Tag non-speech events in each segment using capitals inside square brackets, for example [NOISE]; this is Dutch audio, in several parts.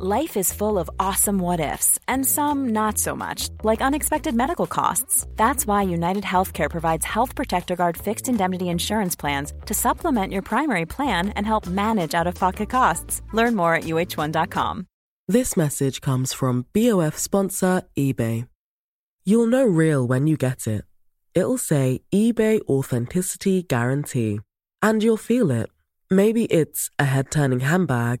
Life is full of awesome what ifs, and some not so much, like unexpected medical costs. That's why United Healthcare provides Health Protector Guard fixed indemnity insurance plans to supplement your primary plan and help manage out of pocket costs. Learn more at uh1.com. This message comes from BOF sponsor eBay. You'll know real when you get it. It'll say eBay Authenticity Guarantee. And you'll feel it. Maybe it's a head turning handbag,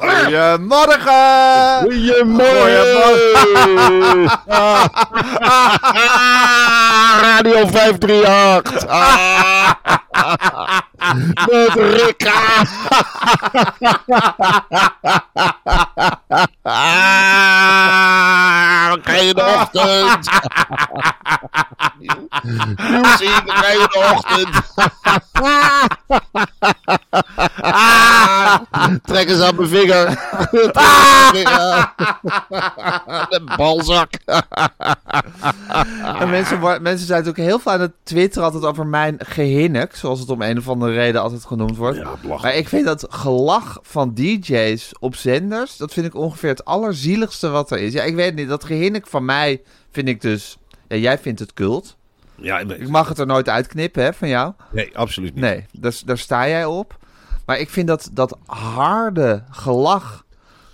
Goedemorgen! Goedemorgen! Radio 538! Met Rikka! de ochtend! Nieuws in de ochtend! Ah, trek eens aan mijn vinger! De balzak! En mensen, mensen zijn ook heel vaak aan het Twitter altijd over mijn gehinnik, zoals het om een of andere reden altijd genoemd wordt. Ja, maar ik vind dat gelach van DJ's op zenders, dat vind ik ongeveer het allerzieligste wat er is. Ja, ik weet niet, dat gehinnik van mij vind ik dus, ja, jij vindt het cult. Ja, Ik mag het er nooit uitknippen, hè, van jou. Nee, absoluut niet. Nee, daar, daar sta jij op. Maar ik vind dat, dat harde gelach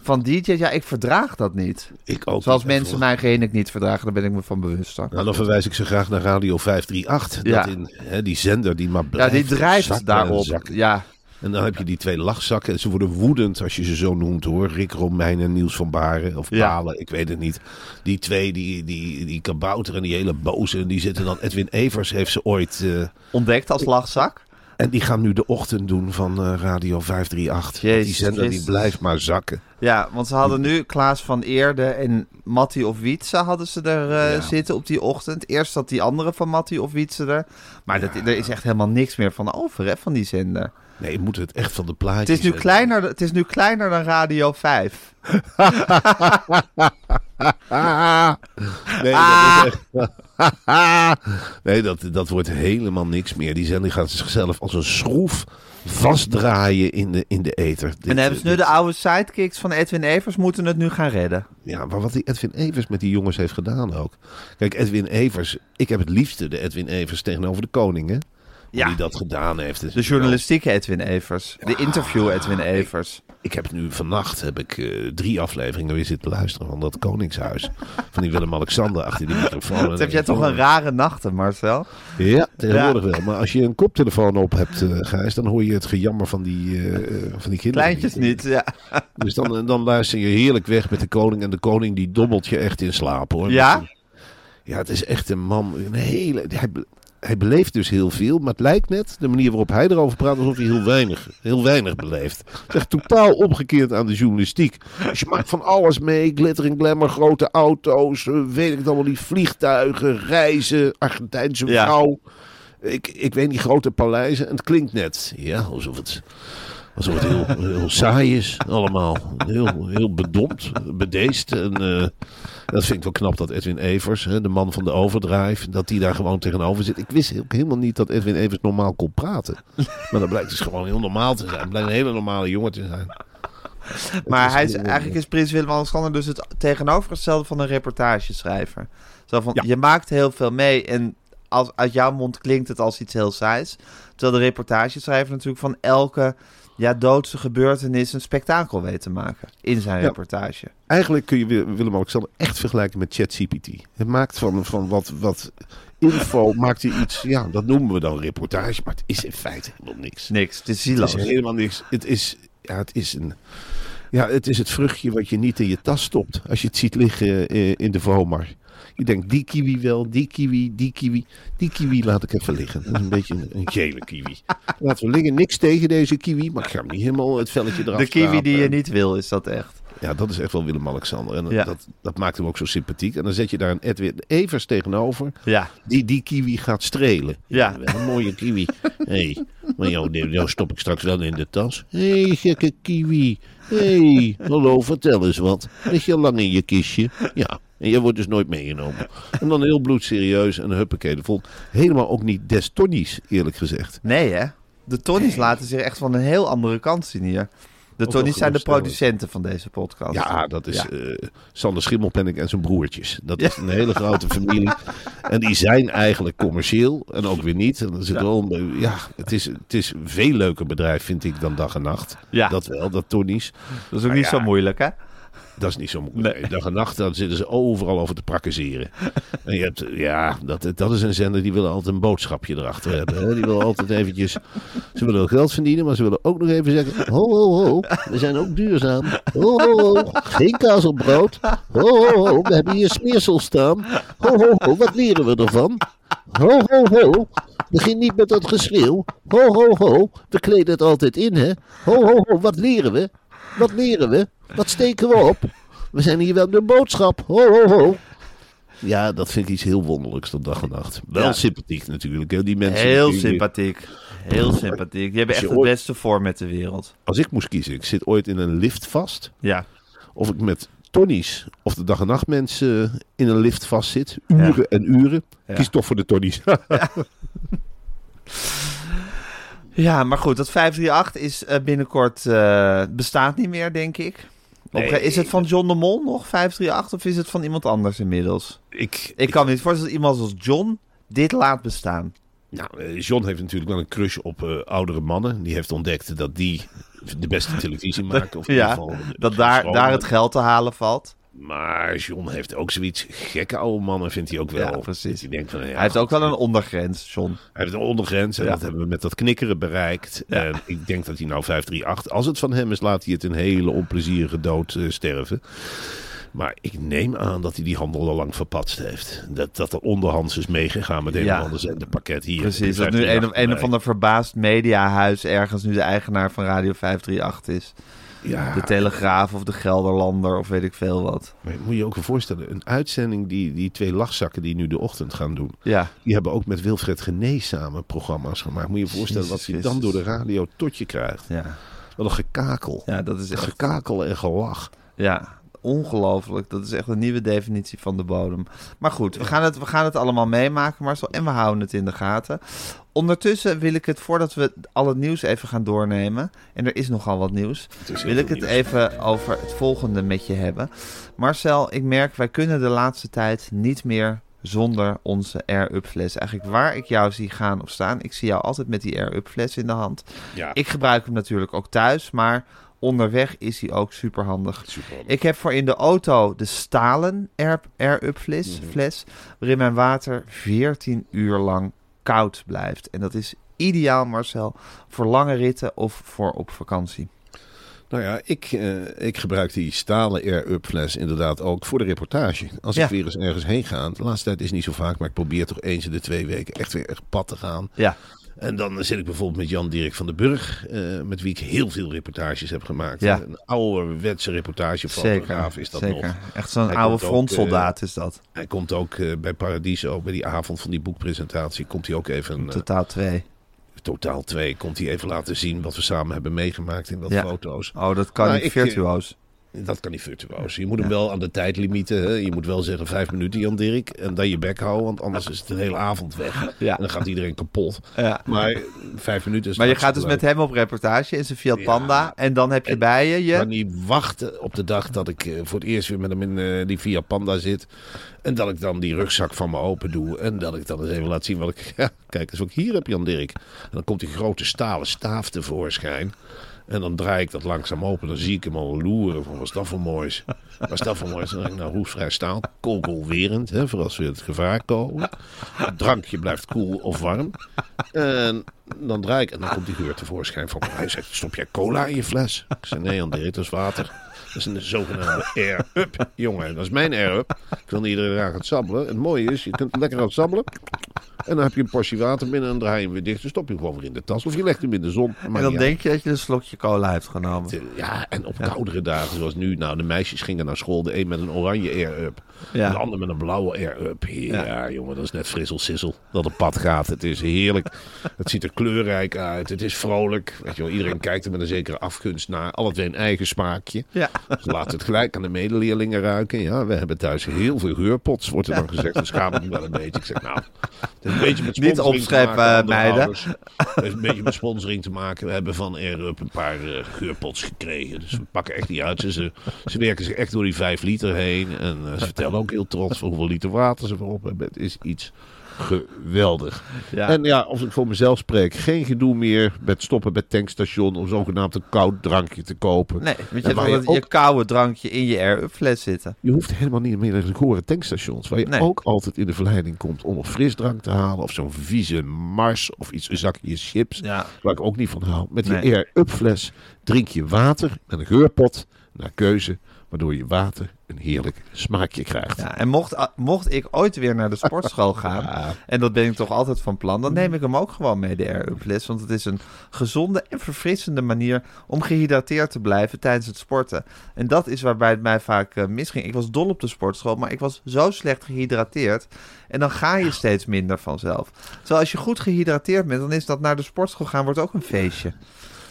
van DJ's, ja, ik verdraag dat niet. Ik ook Zoals mensen mijn gehinnik niet verdragen, daar ben ik me van bewust. Nou, dan verwijs ik ze graag naar Radio 538. Ja. Dat in, hè, die zender die maar Ja, blijft die drijft daarop. Ja, En dan heb je die twee lachzakken. En ze worden woedend als je ze zo noemt hoor. Rick Romein en Niels van Baren. Of Ja. Palen, ik weet het niet. Die twee, die, die, die kabouter en die hele boze. En die zitten dan... Edwin Evers heeft ze ooit... eh, ontdekt als lachzak. En die gaan nu de ochtend doen van eh, Radio 538. Jezus die zender die blijft maar zakken. Ja, want ze hadden nu Klaas van Eerde en Matti of Wietse hadden ze er eh, Ja. zitten op die ochtend. Eerst zat die andere van Matti of Wietse er. Maar dat, er is echt helemaal niks meer van over, hè, van die zender. Nee, je moet het echt van de plaatjes Het is nu hebben. kleiner, het is nu kleiner dan Radio 5. Ah, [LAUGHS] nee, dat is echt... [LAUGHS] [LAUGHS] nee, dat, dat wordt helemaal niks meer. Die zender gaat zichzelf als een schroef vastdraaien in de, in de ether. En dan hebben ze nu dit- de oude sidekicks van Edwin Evers moeten het nu gaan redden. Ja, maar wat die Edwin Evers met die jongens heeft gedaan ook. Kijk, Edwin Evers... Ik heb het liefste de Edwin Evers tegenover de koning, hè? Hoe Ja. die dat gedaan heeft. De journalistieke Edwin Evers. De interview Edwin Evers. Ik heb nu vannacht heb ik, eh, drie afleveringen weer zitten luisteren van dat koningshuis. Van die Willem-Alexander achter die microfoon. Wat heb jij toch een rare nachten, Marcel? Ja, tegenwoordig wel. Maar als je een koptelefoon op hebt, eh Gijs, dan hoor je het gejammer van die, eh, van die kinderen. Kleintjes niet, ja. Dus dan, dan luister je heerlijk weg met de koning. En de koning die dobbelt je echt in slaap hoor. Ja? Ja, het is echt een man. Een hele, hij, hij beleeft dus heel veel. Maar het lijkt net, de manier waarop hij erover praat, alsof hij heel weinig, heel weinig beleeft. Het is echt totaal omgekeerd aan de journalistiek. Dus je maakt van alles mee. Glitter en glamour, grote auto's, eh, weet ik het allemaal niet. Vliegtuigen, reizen, Argentijnse Ja. vrouw. Ik, ik weet niet, grote paleizen. En het klinkt net, ja, alsof het, alsof het heel, heel saai is allemaal. Heel, heel bedompt, bedeesd. En eh, dat vind ik wel knap dat Edwin Evers, hè, de man van de overdrive, dat die daar gewoon tegenover zit. Ik wist ook helemaal niet dat Edwin Evers normaal kon praten. Maar dat blijkt dus gewoon heel normaal te zijn. Het blijkt een hele normale jongen te zijn. [LAUGHS] Maar is hij is, eigenlijk is Prins Willem-Alexander dus het tegenovergestelde van een reportageschrijver. Zo van, Ja. je maakt heel veel mee en als, uit jouw mond klinkt het als iets heel saais. Terwijl de reportageschrijver natuurlijk van elke ja, doodse gebeurtenis een spektakel weet te maken in zijn Ja. reportage. Eigenlijk kun je Wi- Willem-Alexander echt vergelijken met ChatGPT. Het maakt van, van wat, wat info, [LAUGHS] maakt hij iets, ja, dat noemen we dan reportage, maar het is in feite helemaal niks. Niks, het is Het is helemaal niks. Het is, ja, het is een... Ja, het is het vruchtje wat je niet in je tas stopt. Als je het ziet liggen eh, in de Vomar. Je denkt, die kiwi wel, die kiwi, die kiwi. Die kiwi laat ik even liggen. Dat is een beetje een, een gele kiwi. Laten we liggen. Niks tegen deze kiwi. Maar ik ga hem niet helemaal het velletje eraf De kiwi die je niet wil, is dat echt. Ja, dat is echt wel Willem-Alexander. En Ja. dat, dat maakt hem ook zo sympathiek. En dan zet je daar een Edwin Evers tegenover. Ja, Die die kiwi gaat strelen. Ja. Wel een mooie kiwi. Hé, hey, maar jou, jou stop ik straks wel in de tas. Hé, hey, gekke kiwi. Hé, hey, hallo, vertel eens wat. Lig je al lang in je kistje? Ja, en je wordt dus nooit meegenomen. [LAUGHS] En dan heel bloedserieus en huppakee. De vol. Helemaal ook niet des tonnies, eerlijk gezegd. nee hè. De Tonnies laten zich echt van een heel andere kant zien hier. De Tonnies zijn de producenten van deze podcast. Ja, dat is Ja. eh, Sander Schimmelpenninck en zijn broertjes. Dat is een hele grote familie. [LAUGHS] En die zijn eigenlijk commercieel en ook weer niet. En dan zit Ja. wel, een- ja, het is, het is een veel leuker bedrijf, vind ik, dan dag en nacht. Ja. Dat wel, dat Tonnies. Dat is ook niet ja. zo moeilijk hè. Dat is niet zo moeilijk. Nee, Dag en nacht, dan zitten ze overal over te prakkezeren. En je hebt, ja, dat, dat is een zender die wil altijd een boodschapje erachter hebben. Hè? Die wil altijd eventjes, ze willen wel geld verdienen, maar ze willen ook nog even zeggen, ho, ho, ho, we zijn ook duurzaam. Ho, ho, ho, geen kaas op brood. Ho, ho, ho, we hebben hier smeersel staan. Ho, ho, ho, wat leren we ervan? Ho, ho, ho, begin niet met dat geschreeuw. Ho, ho, ho, we kleden het altijd in, hè. Ho, ho, ho, wat leren we? Wat leren we? Wat steken we op? We zijn hier wel met een boodschap. Ho, ho, ho. Ja, dat vind ik iets heel wonderlijks, dat dag en nacht. Wel Ja. sympathiek natuurlijk, hè, die mensen. Heel die- sympathiek. Heel sympathiek. Die hebben Als echt je het ooit- beste format ter wereld. Als ik moest kiezen, ik zit ooit in een lift vast. Ja. Of ik met Tonnies of de dag en nacht mensen in een lift vast zit. Uren en uren. Ja. Kies toch voor de Tonnies. [LAUGHS] Ja, maar goed, dat 538 is eh, binnenkort eh, bestaat niet meer, denk ik. Nee. is het van John de Mol nog, 538, of is het van iemand anders inmiddels? ik, Ik kan me niet voorstellen dat iemand als John dit laat bestaan. Nou, eh, John heeft natuurlijk wel een crush op eh, oudere mannen. Die heeft ontdekt dat die de beste televisie [LAUGHS] maken. Of in ieder Ja, geval dat daar, daar het geld te halen valt. Maar John heeft ook zoiets. Gekke oude mannen vindt hij ook wel. Ja, precies. Hij denkt van, ja, Hij heeft ook wel een ondergrens, John. Hij heeft een ondergrens en Ja. dat hebben we met dat knikkeren bereikt. Ja. En ik denk dat hij nou 538, als het van hem is, laat hij het een hele onplezierige dood eh, sterven. Maar ik neem aan dat hij die handel al lang verpatst heeft. Dat, dat er onderhands is meegegaan met een Ja. of ander zenderpakket hier. Precies, dat nu een, of- een of ander verbaasd mediahuis ergens nu de eigenaar van Radio 538 is. Ja, De Telegraaf of de Gelderlander of weet ik veel wat. maar moet je ook voorstellen, een uitzending die die twee lachzakken die nu de ochtend gaan doen. Ja, Die hebben ook met Wilfred Gené samen programma's gemaakt. Moet je je voorstellen Jezus wat hij dan door de radio tot je krijgt. ja. Wat een gekakel. ja dat is echt... Gekakel en gelach. Ja, ongelooflijk. Dat is echt een nieuwe definitie van de bodem. Maar goed, we gaan het, we gaan het allemaal meemaken, Marcel. En we houden het in de gaten. Ondertussen wil ik het, voordat we al het nieuws even gaan doornemen... en er is nogal wat nieuws... wil ik het nieuws. even over het volgende met je hebben. Marcel, ik merk, wij kunnen de laatste tijd niet meer zonder onze Air-Up fles. Eigenlijk waar ik jou zie gaan of staan... ik zie jou altijd met die Air-Up fles in de hand. Ja, Ik gebruik hem natuurlijk ook thuis, maar onderweg is hij ook superhandig. super. Ik heb voor in de auto de stalen Air, Air-Up fles, Mhm. fles, waarin mijn water 14 uur lang koud blijft. En dat is ideaal, Marcel, voor lange ritten of voor op vakantie. Nou ja, ik, eh, ik gebruik die stalen air-up fles inderdaad ook voor de reportage. Als Ja. ik weer eens ergens heen ga. De laatste tijd is niet zo vaak, maar ik probeer toch eens in de twee weken echt weer echt pad te gaan. Ja, En dan zit ik bijvoorbeeld met Jan Dirk van den Burg, eh, met wie ik heel veel reportages heb gemaakt. Ja. Een ouderwetse reportagefotograaf is dat zeker. nog. Echt zo'n oude ook, frontsoldaat is dat. Hij komt ook eh, bij Paradiso, bij die avond van die boekpresentatie, komt hij ook even, eh, Totaal twee. totaal twee, komt hij even laten zien wat we samen hebben meegemaakt in wat Ja. foto's. Oh, dat kan Nou, niet ik, eh, virtuoos. Dat kan niet virtuoos. Je moet hem wel aan de tijdlimieten. Hè? Je moet wel zeggen vijf minuten, Jan Dirk. En dan je bek houden, want anders is het een hele avond weg. Ja. En dan gaat iedereen kapot. Ja. Maar vijf minuten is Maar je gaat dus met hem op reportage in zijn Fiat Ja. Panda. En dan heb je bij je. Ik kan je... niet wachten op de dag dat ik eh, voor het eerst weer met hem in eh, die Via Panda zit. En dat ik dan die rugzak van me open doe. En dat ik dan eens even laat zien wat ik... [LAUGHS] Ja, kijk eens wat ik hier heb, Jan Dirk. En dan komt die grote stalen staaf tevoorschijn. En dan draai ik dat langzaam open. Dan zie ik hem al loeren. Van, wat is dat voor moois? Wat is dat voor moois? Dan denk ik, nou, roestvrij staal. Kogelwerend, hè, voor als we het gevaar komen. Het drankje blijft koel of warm. En dan draai ik en dan komt die geur tevoorschijn van. Hij zegt, stop jij cola in je fles? Ik zeg, nee, André, het is water. Dat is een zogenaamde air-up. Jongen, dat is mijn air-up. Ik wil niet iedere dag sabbelen. Het mooie is, je kunt lekker gaan sabbelen. En dan heb je een portie water binnen en dan draai je hem weer dicht. Dan stop je hem gewoon weer in de tas. Of je legt hem in de zon. En dan denk je dat je een slokje cola hebt genomen. Ja, en op koudere dagen zoals nu. Nou, de meisjes gingen naar school. De een met een oranje air-up. Ja. De ander met een blauwe air-up. Ja, jongen, dat is net frissel sissel dat op pad gaat. Het is heerlijk. [LAUGHS] Het ziet er kleurrijk uit. Het is vrolijk. Weet je wel, iedereen kijkt er met een zekere afgunst naar. Alle twee een eigen smaakje. Ja. Ze laten het gelijk aan de medeleerlingen ruiken. Ja, we hebben thuis heel veel geurpots, wordt er dan gezegd. Dat schaamt me wel een beetje. Ik zeg, nou, het heeft een beetje met Niet opscheppen, andere meiden. ouders. Het heeft een beetje met sponsoring te maken. We hebben van Air-Up een paar eh, geurpots gekregen. Dus we pakken echt niet uit. Ze, ze, ze werken zich echt door die vijf liter heen. En eh, ze [LAUGHS] vertellen ook heel trots van hoeveel liter water ze erop hebben. Het is iets geweldig. Ja. En ja, als ik voor mezelf spreek, geen gedoe meer met stoppen bij tankstation om zogenaamd een koud drankje te kopen. Nee, want je hebt je, koude drankje in je air-up fles zitten. Je hoeft helemaal niet meer naar de gore tankstations. Waar je Nee. ook altijd in de verleiding komt om een frisdrank te halen. Of zo'n vieze Mars of iets, een zakje chips. Ja. Waar ik ook niet van hou. Met die Nee. air-up fles drink je water met een geurpot naar keuze. Waardoor je water een heerlijk smaakje krijgt. Ja, en mocht, ah, mocht ik ooit weer naar de sportschool [LAUGHS] gaan, en dat ben ik toch altijd van plan, dan neem ik hem ook gewoon mee, de Air. Want het is een gezonde en verfrissende manier om gehydrateerd te blijven tijdens het sporten. En dat is waarbij het mij vaak eh, misging. Ik was dol op de sportschool, maar ik was zo slecht gehydrateerd. En dan ga je steeds minder vanzelf. Terwijl als je goed gehydrateerd bent, dan is dat naar de sportschool gaan wordt ook een feestje.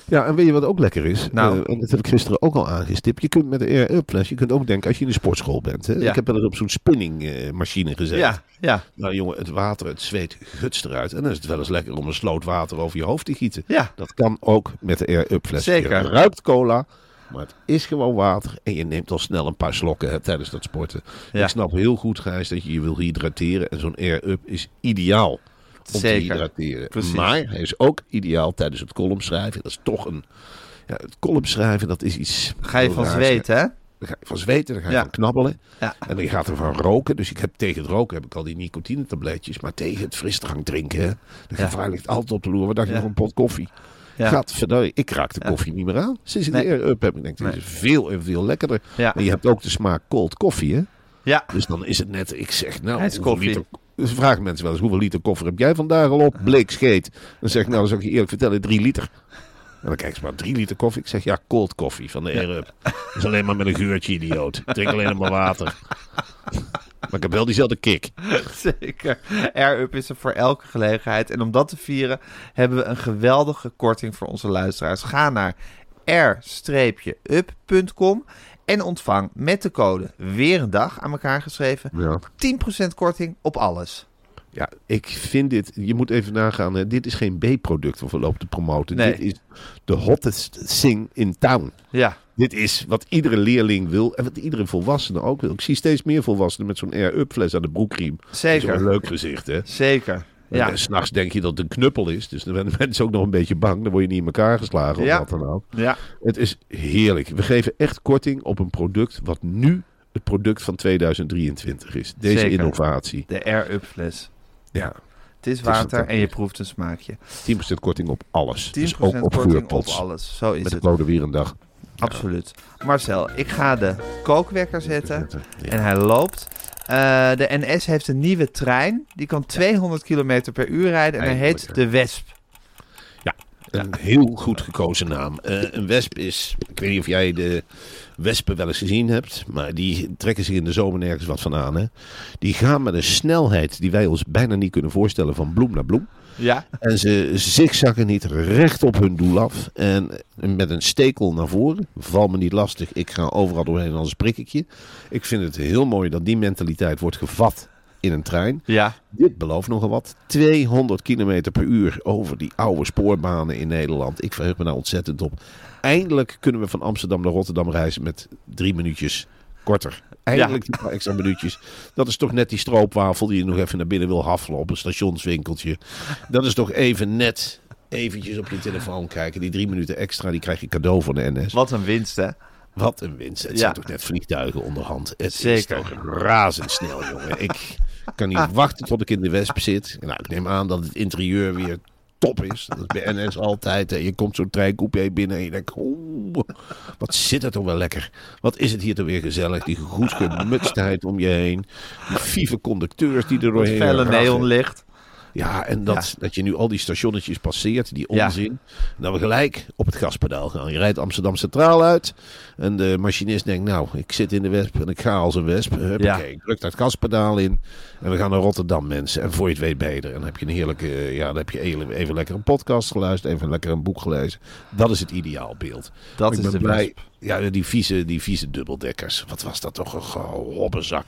Ja, en weet je wat ook lekker is? Nou. Eh, en dat heb ik gisteren ook al aangestipt. Je kunt met de fles, je kunt ook denken als je in de sportschool bent. Hè? Ja. Ik heb wel eens op zo'n spinningmachine gezet. Ja, ja, Nou jongen, het water, het zweet gutst eruit. En dan is het wel eens lekker om een sloot water over je hoofd te gieten. ja. Dat kan ook met de air-up fles. Zeker. Je ruikt cola, maar het is gewoon water. En je neemt al snel een paar slokken hè, tijdens dat sporten. Ja. Ik snap heel goed, Gijs, dat je je wil hydrateren. En zo'n air-up is ideaal om Zeker. te hydrateren. Precies. Maar hij is ook ideaal tijdens het columnschrijven. Dat is toch een... Ja, het columnschrijven, dat is iets... Ga je van zweten, hè? Dan ga je van zweten, dan ga je Ja. van knabbelen. Ja. En dan gaat er van roken. Dus ik heb tegen het roken heb ik al die nicotinetabletjes. Maar tegen het frisdrank drinken, hè, de Ja. gevaar ligt altijd op de loer. Wat dacht je van een pot koffie? Ja. Gadverdamme, ik raak de koffie niet meer aan. Sinds ik Nee. de air-up heb, ik denk, dit Nee. is veel en veel lekkerder. Ja. En je hebt ook de smaak cold koffie, hè? Ja, Dus dan is het net, ik zeg, nou, Ijskoffie. hoeveel liter... Dus vragen mensen wel eens, hoeveel liter koffie heb jij vandaag al op? Bleek scheet. Dan zeg ik, nou, dan zal ik je eerlijk vertellen, drie liter. En dan kijk ze maar, drie liter koffie? Ik zeg, ja, cold koffie van de air-up. Dat is alleen maar met een geurtje, idioot. Ik drink alleen maar water. Maar ik heb wel diezelfde kick. [LAUGHS] Zeker. Air-Up is er voor elke gelegenheid. En om dat te vieren hebben we een geweldige korting voor onze luisteraars. Ga naar r-up.com en ontvang met de code weer een dag aan elkaar geschreven Ja. 10% korting op alles. Ja, ik vind dit, je moet even nagaan, hè, dit is geen B-product wat we lopen te promoten. Nee. Dit is de hottest thing in town. Ja, Dit is wat iedere leerling wil en wat iedere volwassene ook wil. Ik zie steeds meer volwassenen met zo'n air-up fles aan de broekriem. Dat is wel zeker. een leuk gezicht, hè? Zeker. Ja, En s'nachts denk je dat het een knuppel is. Dus dan [LAUGHS] zijn de mensen ook nog een beetje bang. Dan word je niet in elkaar geslagen of Ja. wat dan ook. ja. Het is heerlijk. We geven echt korting op een product wat nu het product van 2023 is. Deze Zeker. innovatie. de Air-Up fles. Ja, Het is is water en je proeft een smaakje. 10% korting op alles. 10% Dus ook op korting op alles. Zo is Met de het. een dag. Absoluut. Marcel, ik ga de kookwekker zetten. Ja. En hij loopt. Eh, de NS heeft een nieuwe trein. Die kan 200 km per uur rijden. En hij heet de Wesp. Een heel goed gekozen naam. Eh, een wesp is, ik weet niet of jij de wespen wel eens gezien hebt, maar die trekken zich in de zomer nergens wat van aan. Hè? Die gaan met een snelheid die wij ons bijna niet kunnen voorstellen van bloem naar bloem. Ja. En ze zigzaggen niet recht op hun doel af. En met een stekel naar voren. Val me niet lastig. Ik ga overal doorheen als een prikketje. Ik vind het heel mooi dat die mentaliteit wordt gevat in een trein. Ja. Dit belooft nogal wat. 200 km per uur over die oude spoorbanen in Nederland. Ik verheug me daar ontzettend op. Eindelijk kunnen we van Amsterdam naar Rotterdam reizen met drie minuutjes korter. Eindelijk die paar extra minuutjes. Dat is toch net die stroopwafel die je nog even naar binnen wil haffelen op een stationswinkeltje. Dat is toch even net eventjes op je telefoon kijken. Die drie minuten extra, die krijg je cadeau van de NS. Wat een winst, hè? Wat een winst. Het Ja. zijn toch net vliegtuigen onderhand. Het Zeker. is toch razendsnel, jongen. Ik kan niet [LAUGHS] wachten tot ik in de Wesp zit. Nou, ik neem aan dat het interieur weer top is. Dat is bij NS altijd. hè. Je komt zo'n treincoupé binnen en je denkt... Oeh, wat zit er toch wel lekker. Wat is het hier toch weer gezellig. Die goed gemutstheid om je heen. Die vieve conducteurs die er doorheen Felle raffen. neonlicht. Ja, en dat, dat je nu al die stationnetjes passeert, die Ja. onzin. En dat we gelijk op het gaspedaal gaan. Je rijdt Amsterdam Centraal uit. En de machinist denkt, nou, ik zit in de wesp en ik ga als een wesp. Huppakee, ik druk dat gaspedaal in. En we gaan naar Rotterdam, mensen. En voor je het weet ben je er. En dan heb je een heerlijke, eh, ja, dan heb je even, even lekker een podcast geluisterd. Even lekker een boek gelezen. Dat is het ideaalbeeld. Dat is de blij. wesp. Ja, die vieze, die vieze dubbeldekkers. Wat was dat toch een gehobbenzak.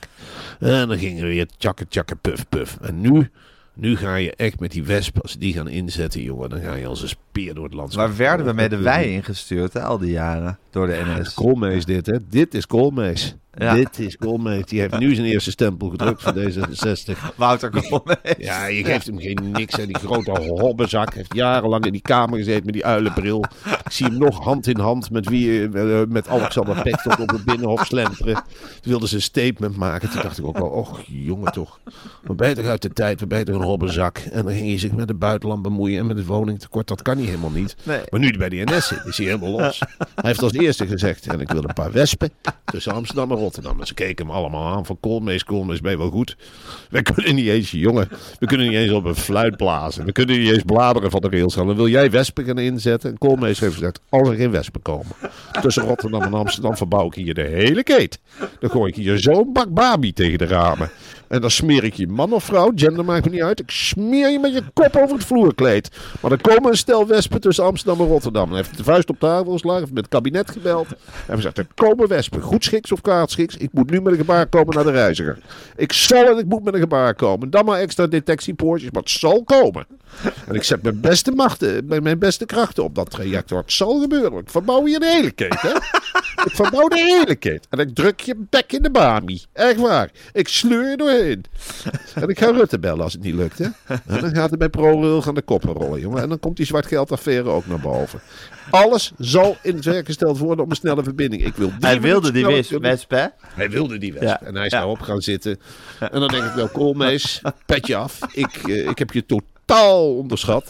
En dan gingen we weer tjakke, tjakke, puf, puf. En nu, nu ga je echt met die wesp, als die gaan inzetten, jongen, dan ga je als een speer door het landschap. Waar werden we met de wei ingestuurd, hè, al die jaren? Door de NS. Koolmees dit, hè? Dit is Koolmees. Ja. Dit is Koolmees. Die heeft nu zijn eerste stempel gedrukt van D66. [LAUGHS] Wouter Koolmees. Ja, je geeft hem geen niks. Hè. Die grote hobbenzak heeft jarenlang in die kamer gezeten met die uilenbril. Ik zie hem nog hand in hand met, wie, eh, met Alexander Pechtold op het Binnenhof slenteren. Toen wilden ze een statement maken. Toen dacht ik ook wel, och jongen toch. We ben je toch uit de tijd, ben je toch een hobbenzak. En dan ging hij zich met het buitenland bemoeien en met het woningtekort. Dat kan hij helemaal niet. Nee. Maar nu hij bij de NS zit, is hij helemaal los. Hij heeft als eerste gezegd, en ik wil een paar wespen tussen Amsterdam en Rotterdam. En ze keken hem allemaal aan van Koolmees, Koolmees, ben je wel goed? Wij kunnen niet eens, jongen, we kunnen niet eens op een fluit blazen. We kunnen niet eens bladeren van de rails. Dan wil jij wespen gaan inzetten. En Koolmees heeft gezegd, als er geen wespen komen. Tussen Rotterdam en Amsterdam verbouw ik hier de hele keet. Dan gooi ik hier zo'n bak babi tegen de ramen. En dan smeer ik je man of vrouw, gender maakt me niet uit. Ik smeer je met je kop over het vloerkleed. Maar dan komen een stel wespen tussen Amsterdam en Rotterdam. En heeft de vuist op tafel geslagen, heeft met het kabinet gebeld. En gezegd, er komen wespen, goedschiks of kwaadschiks. Ik moet nu met een gebaar komen naar de reiziger. Ik zal en ik moet met een gebaar komen. Dan maar extra detectiepoortjes, maar het zal komen. En ik zet mijn beste machten, mijn- mijn beste krachten op dat traject. Het zal gebeuren. Ik verbouw hier de hele keet, hè. Ik verbouw de hele keet. En ik druk je bek in de bami. Echt waar. Ik sleur je doorheen. En ik ga Rutte bellen als het niet lukt, hè. En dan gaat het bij ProRail gaan de koppen rollen, jongen. En dan komt die zwartgeldaffaire ook naar boven. Alles zal in het werk gesteld worden om een snelle verbinding. Ik wil Hij wilde die wis- wesp, hè? Hij wilde die wesp. Ja. En hij is Ja. daarop gaan zitten. En dan denk ik wel, Koolmees, [LAUGHS] petje af. Ik, eh, ik heb je totaal onderschat.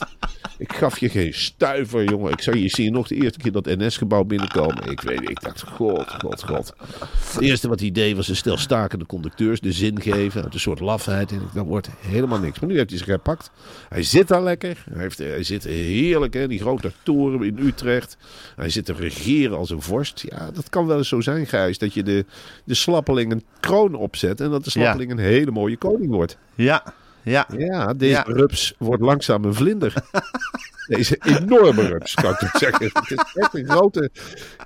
Ik gaf je geen stuiver, jongen. Ik zag je zie je nog de eerste keer dat NS-gebouw binnenkomen. Ik weet niet, ik dacht, god, god, god. Het eerste wat hij deed was een stel stakende conducteurs de zin geven. Uit een soort lafheid. En dat wordt helemaal niks. Maar nu heeft hij zich gepakt. Hij zit daar lekker. Hij, heeft, hij zit heerlijk, hè. Die grote toren in Utrecht. Hij zit te regeren als een vorst. Ja, dat kan wel eens zo zijn, Gijs. Dat je de, de slappeling een kroon opzet. En dat de slappeling een hele mooie koning wordt. Ja, ja. Ja, deze Ja. rups wordt langzaam een vlinder. [LAUGHS] Deze enorme rups, kan ik het zeggen. Het is echt een grote...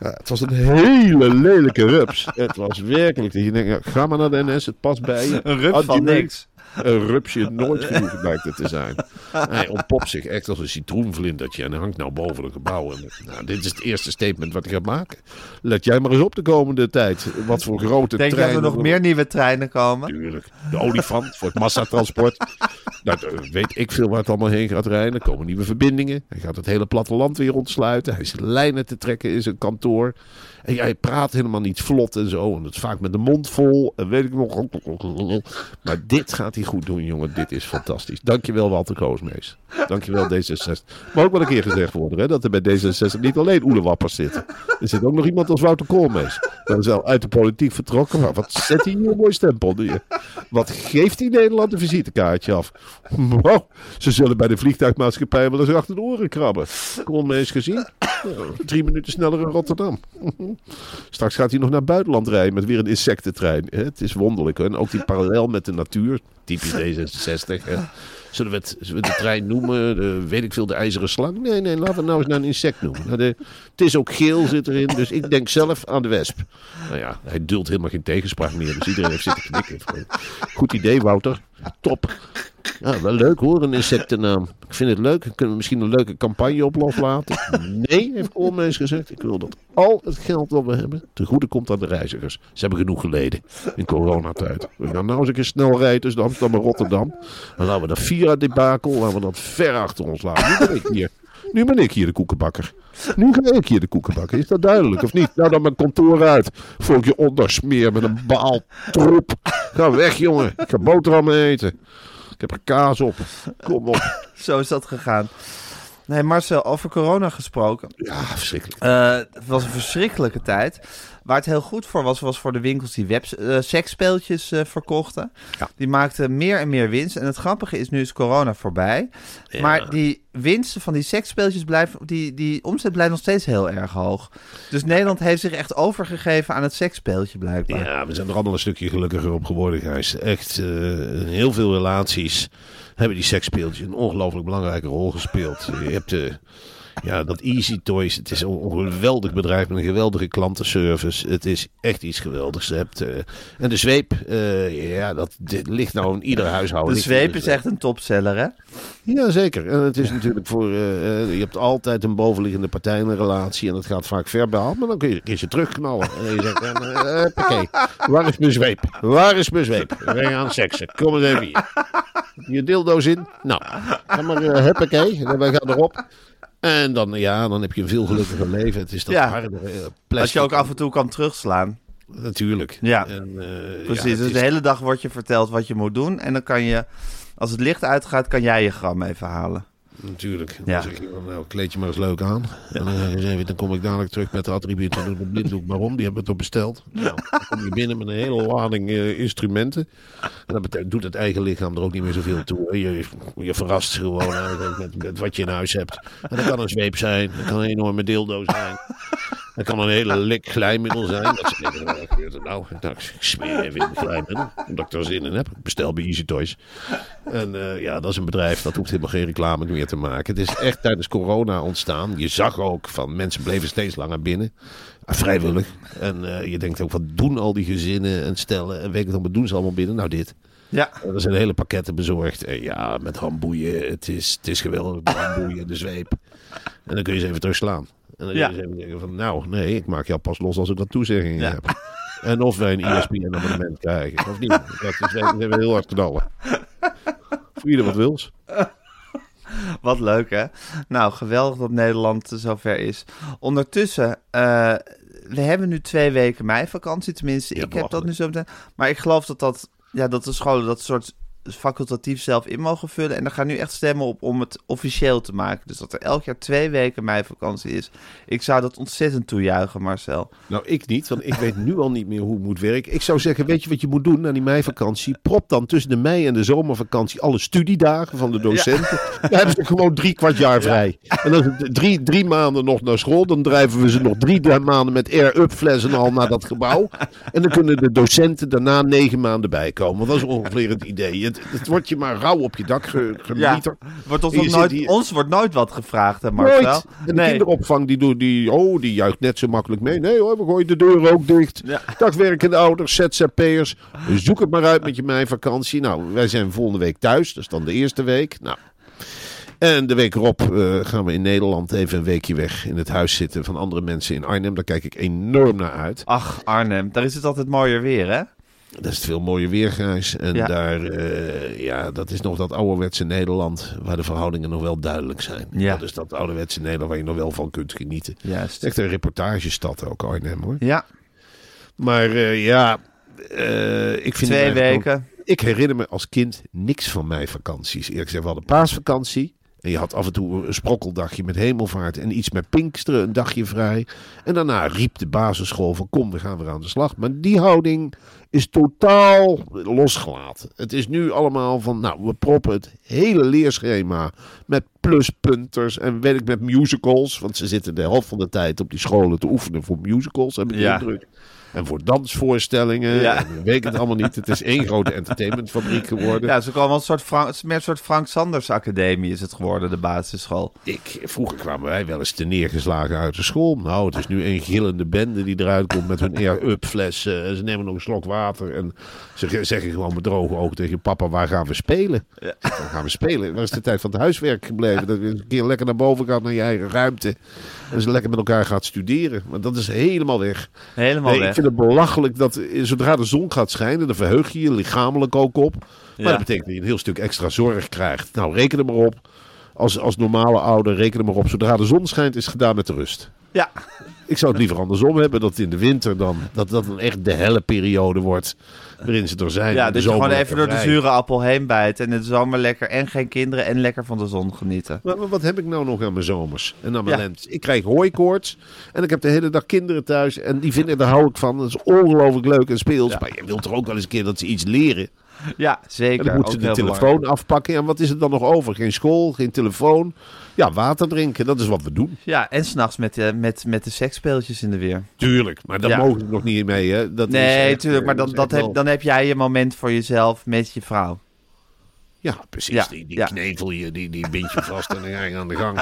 Ja, het was een hele lelijke rups. Het was werkelijk... Je denkt, ja, ga maar naar de NS, het past bij je. Een rup van Adjunct. niks. [LAUGHS] Een rupsje nooit genoeg blijkt het te zijn. Hij ontpopt zich echt als een citroenvlindertje en hangt nou boven een gebouw. En, nou, dit is het eerste statement wat hij gaat maken. Let jij maar eens op de komende tijd. Wat voor grote Denk je dat treinen... er nog meer nieuwe treinen komen? Tuurlijk. De olifant voor het massatransport. nou, daar weet ik veel waar het allemaal heen gaat rijden. Er komen nieuwe verbindingen. Hij gaat het hele platteland weer ontsluiten. Hij is lijnen te trekken in zijn kantoor. En hij praat helemaal niet vlot en zo. En het is vaak met de mond vol. En weet ik nog. Maar dit gaat hij goed doen, jongen. Dit is fantastisch. Dankjewel, Walter Koosmees. Dankjewel, D66. Maar ook wel een keer gezegd worden, hè, dat er bij D66 niet alleen oelewappers zitten. Er zit ook nog iemand als Wouter Koolmees. Dat is wel uit de politiek vertrokken. Maar wat zet hij hier een mooi stempel neer. Wat geeft hij Nederland een visitekaartje af? Wow, ze zullen bij de vliegtuigmaatschappij wel eens achter de oren krabben. Koolmees gezien? Drie minuten sneller in Rotterdam. Straks gaat hij nog naar buitenland rijden met weer een insectentrein. Het is wonderlijk. Hè? En ook die parallel met de natuur. Typisch D66. Hè? Zullen we, het, zullen we de trein noemen? Weet ik veel, de ijzeren slang? Nee, nee, laten we het nou eens naar een insect noemen. Nou, de, het is ook geel zit erin, dus ik denk zelf aan de wesp. Nou ja, hij duldt helemaal geen tegenspraak meer, dus iedereen heeft zitten knikken. Goed idee, Wouter. Top. Ja, wel leuk hoor, een insectennaam. Ik vind het leuk. Kunnen we misschien een leuke campagne op loslaten? Nee, heeft Koolmees gezegd. Ik wil dat al het geld dat we hebben ten goede komt aan de reizigers. Ze hebben genoeg geleden in coronatijd. We gaan nou eens een keer snel rijden tussen Amsterdam en Rotterdam. Dan laten we dat Vira-debakel laten we dat ver achter ons laten. Nu hier Nu ben ik hier de koekenbakker. Nu ga ik hier de koekenbakker. Is dat duidelijk of niet? Nou dan mijn kantoor uit. Voor ik je ondersmeer met een baal troep. Ga weg jongen. Ik ga boterhammen eten. Ik heb er kaas op. Kom op. Zo is dat gegaan. Nee, Marcel, over corona gesproken. Ja, verschrikkelijk. Eh, het was een verschrikkelijke tijd. Waar het heel goed voor was, was voor de winkels die web, eh, seksspeeltjes eh, verkochten. Ja. Die maakten meer en meer winst. En het grappige is, nu is corona voorbij. Maar die winsten van die seksspeeltjes blijven, die, die omzet blijft nog steeds heel erg hoog. Dus Nederland heeft zich echt overgegeven aan het seksspeeltje blijkbaar. Ja, we zijn er allemaal een stukje gelukkiger op geworden, Gijs. Echt, eh, heel veel relaties hebben die seksspeeltjes een ongelooflijk belangrijke rol gespeeld. Je hebt de, ja, dat Easy Toys. Het is een geweldig bedrijf met een geweldige klantenservice. Het is echt iets geweldigs. Je hebt, eh, en de zweep, eh, ja, dat dit ligt nou in ieder huishouden. de zweep is echt een topseller, hè? Ja, zeker. En het is natuurlijk voor. eh, je hebt altijd een bovenliggende partij in een relatie. En dat gaat vaak verbaal. Maar dan kun je een keertje terugknallen. En je zegt: Oké, waar is mijn zweep? Waar is mijn zweep? We gaan seksen. Kom eens even hier. Je dildo's in. Nou, ga maar. Uh, huppakee. En wij gaan erop. En dan, ja, dan heb je een veel gelukkiger [LAUGHS] leven. Het is dat Ja. harde eh, Als je ook af en toe kan terugslaan. Natuurlijk. Ja. En, eh, Precies, ja, dus is- de hele dag wordt je verteld wat je moet doen. En dan kan je, als het licht uitgaat, kan jij je gram even halen. Natuurlijk. Dan Ja. zeg je van, nou, kleed je maar eens leuk aan. En dan, zeg je even, dan kom ik dadelijk terug met de attributen van de blinddoek. Waarom? Die hebben we toch besteld. Nou, dan kom je binnen met een hele lading eh, instrumenten. En dat betekent, doet het eigen lichaam er ook niet meer zoveel toe. Je, je verrast gewoon met wat je in huis hebt. En dat kan een zweep zijn. Dat kan een enorme dildo zijn. Dat kan een hele lik glijmiddel zijn. Dat er nou? nou? Ik smeer even in het glijmiddel. Omdat ik er zin in heb. Ik Bestel bij Easy Toys. En eh, ja, dat is een bedrijf dat hoeft helemaal geen reclame meer te maken. Het is echt tijdens corona ontstaan. Je zag ook van mensen bleven steeds langer binnen. Ah, Vrijwillig. En eh, je denkt ook, wat doen al die gezinnen en stellen en weet ik wat doen ze allemaal binnen? Nou, dit. Ja, Er zijn hele pakketten bezorgd. En ja, met handboeien. Het is, het is geweldig. De handboeien, de zweep. En dan kun je ze even terugslaan. En dan Ja. denken van, nou, nee, ik maak jou pas los als ik dat toezegging Ja. heb. [LAUGHS] En of wij een ESPN-abonnement krijgen. Of niet. [LAUGHS] Dat is even heel hard knallen. Voor ieder wat wils. [LAUGHS] wat leuk hè. Nou, geweldig dat Nederland zover is. Ondertussen, eh, we hebben nu twee weken meivakantie. Tenminste, Ja, ik heb dat nu zo meteen. Maar ik geloof dat, dat, ja, dat de scholen dat soort facultatief zelf in mogen vullen. En er gaan nu echt stemmen op om het officieel te maken. Dus dat er elk jaar twee weken meivakantie is. Ik zou dat ontzettend toejuichen, Marcel. Nou, ik niet, want ik weet nu al niet meer hoe het moet werken. Ik zou zeggen, weet je wat je moet doen na die meivakantie? Prop dan tussen de mei en de zomervakantie alle studiedagen van de docenten. Dan hebben ze gewoon drie kwart jaar vrij. En dan drie, drie maanden nog naar school. Dan drijven we ze nog drie maanden met air-up flessen al naar dat gebouw. En dan kunnen de docenten daarna negen maanden bijkomen. Dat is ongeveer het idee. Het, het wordt je maar rauw op je dak ge, gemieterd. Wordt ons, nooit, hier- ons wordt nooit wat gevraagd, hè, Marcel? Nooit. En de kinderopvang die, doet, die, oh, die juicht net zo makkelijk mee. Nee hoor, we gooien de deuren ook dicht. Ja. Dagwerkende ouders, ZZP'ers. Zoek het maar uit met je meivakantie. Nou, wij zijn volgende week thuis. Dat is dan de eerste week. Nou. En de week erop eh, gaan we in Nederland even een weekje weg in het huis zitten van andere mensen in Arnhem. Daar kijk ik enorm naar uit. Ach, Arnhem, daar is het altijd mooier weer, hè? Dat is het veel mooier weergrijs. En Ja. daar, eh, ja, dat is nog dat ouderwetse Nederland waar de verhoudingen nog wel duidelijk zijn. Ja. Dat is dat ouderwetse Nederland waar je nog wel van kunt genieten. Juist. is echt een reportagestad ook, Arnhem hoor. Ja, Maar eh, ja, eh, ik vind twee ook- weken. ik herinner me als kind niks van mijn vakanties. Eerlijk gezegd, we hadden paasvakantie. En je had af en toe een sprokkeldagje met hemelvaart en iets met Pinksteren, een dagje vrij. En daarna riep de basisschool van kom, we gaan weer aan de slag. Maar die houding is totaal losgelaten. Het is nu allemaal van, nou, we proppen het hele leerschema met pluspunters en weet ik met musicals. Want ze zitten de helft van de tijd op die scholen te oefenen voor musicals, heb ik de Ja. indruk. En voor dansvoorstellingen. Ja. En weet ik het allemaal niet. Het is [LAUGHS] één grote entertainmentfabriek geworden. Ja, het is ook allemaal een soort, Frank, het is meer een soort Frank Sanders Academie is het geworden, de basisschool. Ik, vroeger kwamen wij wel eens te neergeslagen uit de school. Nou, het is nu een gillende bende die eruit komt met hun air-up flessen. Ze nemen nog een slok water. En ze ge- zeggen gewoon met droge ogen tegen papa, waar gaan we spelen? Ja. Waar gaan we spelen? Waar is de tijd van het huiswerk gebleven? Dat je een keer lekker naar boven gaat naar je eigen ruimte. En ze lekker met elkaar gaat studeren. Maar dat is helemaal weg. Helemaal Nee, weg. Vind het belachelijk dat eh, zodra de zon gaat schijnen, dan verheug je je lichamelijk ook op. Maar Ja. dat betekent dat je een heel stuk extra zorg krijgt. Nou, reken er maar op. als, als normale ouder, reken er maar op. Zodra de zon schijnt, is gedaan met de rust. Ja, Ik zou het liever andersom hebben, dat in de winter dan, dat dat dan echt de helle periode wordt waarin ze er zijn. ja En dus gewoon even door de zure appel heen bijt. En in de zomer lekker en geen kinderen en lekker van de zon genieten. Maar, maar wat heb ik nou nog aan mijn zomers en aan mijn Ja. lentes? Ik krijg hooikoorts en ik heb de hele dag kinderen thuis. En die vinden, daar hou ik van. Dat is ongelooflijk leuk en speels. Ja. Maar je wilt toch ook wel eens een keer dat ze iets leren. Ja, En zeker. dan moeten ze de telefoon belangrijk. afpakken. En wat is er dan nog over? Geen school, geen telefoon. Ja, water drinken. Dat is wat we doen. Ja, en s'nachts met, de met, met de seksspeeltjes in de weer. Tuurlijk. Maar daar Ja. mogen we nog niet mee. Hè? Dat is Nee, echt, tuurlijk. Maar eh, dan, is dat echt heb, wel- dan heb jij je moment voor jezelf met je vrouw. Ja, precies. Ja, Die, die ja. knevel je, die, die bind je vast en dan ga je aan de gang.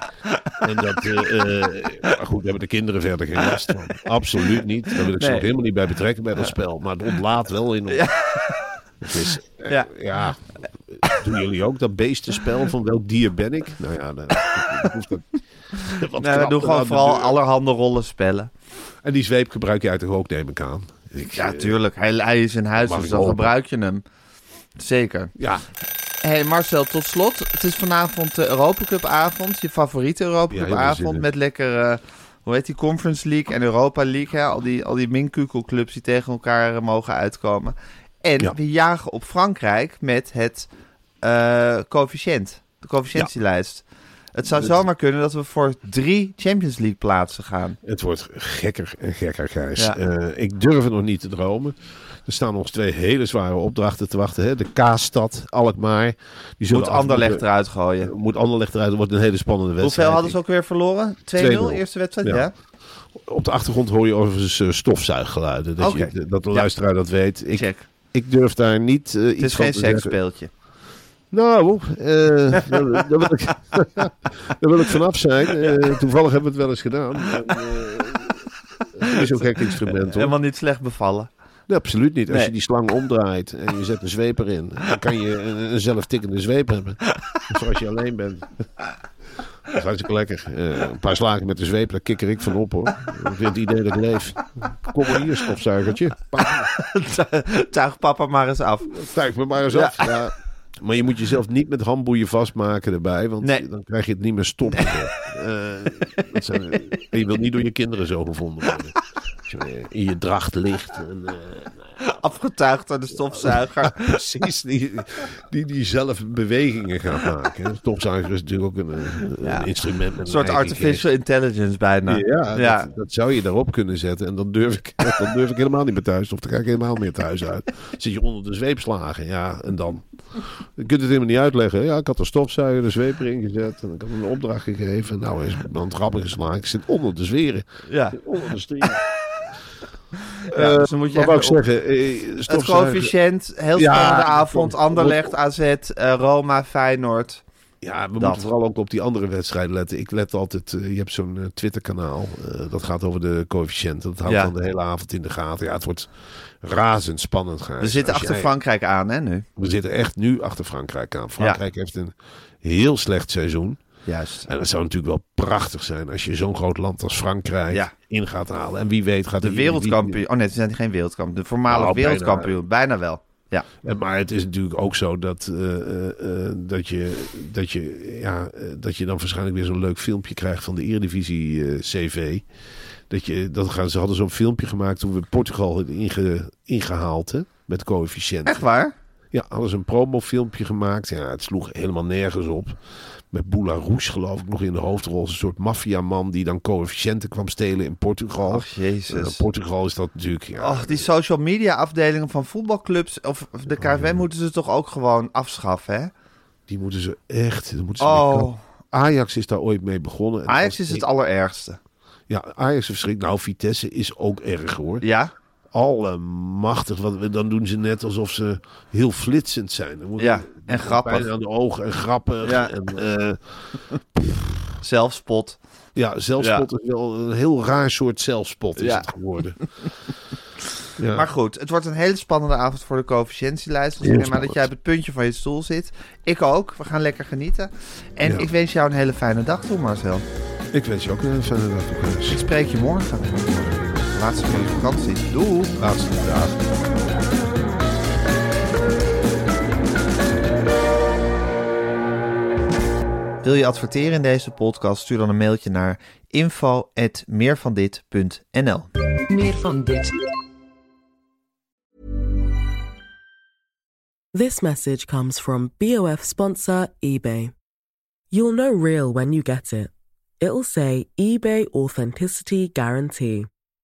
En dat, eh, eh, maar goed, hebben de kinderen verder geen last van. Absoluut niet. Daar wil ik ze nog helemaal niet bij betrekken bij dat spel. Maar het ontlaat wel in ons. Eh, Ja. ja. Doen jullie ook dat beestenspel van welk dier ben ik? Nou ja, dan, hoeft dat [LAUGHS] wat Nee, we doen gewoon de vooral allerhande rollenspellen. En die zweep gebruik jij toch ook, neem ik aan? Ik, Ja, eh, tuurlijk. Hij, hij is in huis, dus dan gebruik je hem. Zeker. Ja, hey Marcel, tot slot. Het is vanavond de Europa Cup avond. Je favoriete Europa Cup avond. Met lekker, eh, hoe heet die, Conference League en Europa League. Hè? Al die, al die minkukelclubs die tegen elkaar mogen uitkomen. En Ja. we jagen op Frankrijk met het eh coëfficiënt. De coëfficiëntielijst. Het zou zomaar kunnen dat we voor drie Champions League plaatsen gaan. Het wordt gekker en gekker, Gijs. Ja. Eh, ik durf het nog niet te dromen. Er staan nog twee hele zware opdrachten te wachten. Hè? De Kaasstad, Alkmaar. Die Moet Anderlecht afdoen- eruit gooien. Moet Anderlecht eruit. Het wordt een hele spannende wedstrijd. Hoeveel hadden ze ook weer verloren? 2-0 2-0. eerste wedstrijd? Ja. Ja. Op de achtergrond hoor je overigens eh, stofzuiggeluiden. Dat, je, dat de Ja. luisteraar dat weet. Ik, Check. Ik durf daar niet eh, Het iets is van geen te zeggen. seksspeeltje. Nou, eh, daar, [LAUGHS] daar wil ik, [LAUGHS] daar wil ik vanaf zijn. Eh, toevallig hebben we het wel eens gedaan. En, het is ook gek instrument hoor. Helemaal niet slecht bevallen. Nee, absoluut niet. Als Nee. je die slang omdraait en je zet een zweep erin, dan kan je een, een zelftikkende zweep hebben. [LAUGHS] Zoals je alleen bent. Dat is hartstikke lekker. Eh, een paar slagen met de zweep, daar kikker ik van op hoor. Ik vind het idee dat ik leef. Kom maar hier, stofzuigertje. [LAUGHS] Tuig papa maar eens af. Tuig me maar eens af. Ja. Maar je moet jezelf niet met handboeien vastmaken erbij, want Nee. dan krijg je het niet meer stoppen. Eh, dat zijn- en je wilt niet door je kinderen zo gevonden worden. Je in je dracht ligt. En, eh, [LAUGHS] Afgetuigd door de stofzuiger. [LAUGHS] Precies, die, die, die zelf bewegingen gaat maken. Een stofzuiger is natuurlijk ook een, een Ja. instrument. Met Een soort artificial intelligence bijna. Ja, Ja. Dat, dat zou je daarop kunnen zetten. En dan durf, ik, [LAUGHS] dan durf ik helemaal niet meer thuis. Of dan ga ik helemaal meer thuis uit. Dan zit je onder de zweepslagen. Ja, en dan? Je kunt het helemaal niet uitleggen. Ja, ik had een stofzuiger, de zweep erin gezet. En ik had een opdracht gegeven. Nou, is dan trappen geslagen. Ik zit onder de zweren. Ja. Onder de striemen. Ja, dus dan moet je Wat op- zeggen? Eh, Het coëfficiënt, heel spannende avond. Anderlecht, AZ, eh, Roma, Feyenoord. Ja, we Dat. moeten vooral ook op die andere wedstrijden letten. Ik let altijd, eh, je hebt zo'n eh, Twitter-kanaal. eh, dat gaat over de coëfficiënten. Dat houdt Ja. dan de hele avond in de gaten. Ja, het wordt razendspannend. Gijs. We zitten achter jij- Frankrijk aan, hè, nu? We zitten echt nu achter Frankrijk aan. Frankrijk heeft een heel slecht seizoen. Juist. En het zou natuurlijk wel prachtig zijn als je zo'n groot land als Frankrijk Ja. in gaat halen. En wie weet gaat De wereldkampioen. Oh nee, ze zijn geen wereldkampioen. De voormalig Nou, wereldkampioen. Bijna wel. Ja. Eh, Maar het is natuurlijk ook zo dat, eh, eh, eh, dat, je, dat, je, ja, dat je dan waarschijnlijk weer zo'n leuk filmpje krijgt van de Eredivisie CV. Dat je, dat gaan, ze hadden zo'n filmpje gemaakt toen we Portugal hadden inge, ingehaald hè, met coëfficiënten. Echt waar? Ja, hadden ze een promofilmpje gemaakt. Ja, het sloeg helemaal nergens op. Met Boula Rouge geloof ik nog in de hoofdrol. Een soort maffiaman die dan coëfficiënten kwam stelen in Portugal. Och, jezus. Eh, Portugal is dat natuurlijk... Ja, Och, die social media afdelingen van voetbalclubs of de KNVB moeten ze toch ook gewoon afschaffen, hè? Die moeten ze echt... Moeten ze. Oh, Ajax is daar ooit mee begonnen. En Ajax is het allerergste. Ja, Ajax is verschrikkelijk. Nou, Vitesse is ook erg hoor. Ja? Allemachtig. Want dan doen ze net alsof ze heel flitsend zijn. Dan Ja, en grappig. Aan de ogen en grappig. Ja. En, eh, [LAUGHS] Zelfspot. ja, zelfspot is wel een heel raar soort zelfspot is Ja. het geworden. [LAUGHS] ja. Maar goed, het wordt een hele spannende avond voor de coëfficiëntielijst. Dus ik aan dat jij op het puntje van je stoel zit. Ik ook. We gaan lekker genieten. En Ja. ik wens jou een hele fijne dag toe, Marcel. Ik wens je ook een fijne dag. Ik spreek je morgen. Laatste van je vakantie. Doei. Laatste dag. Wil je adverteren in deze podcast? Stuur dan een mailtje naar info@meervandit.nl. Meer van dit. This message comes from BOF sponsor eBay. You'll know real when you get it. It'll say eBay Authenticity Guarantee.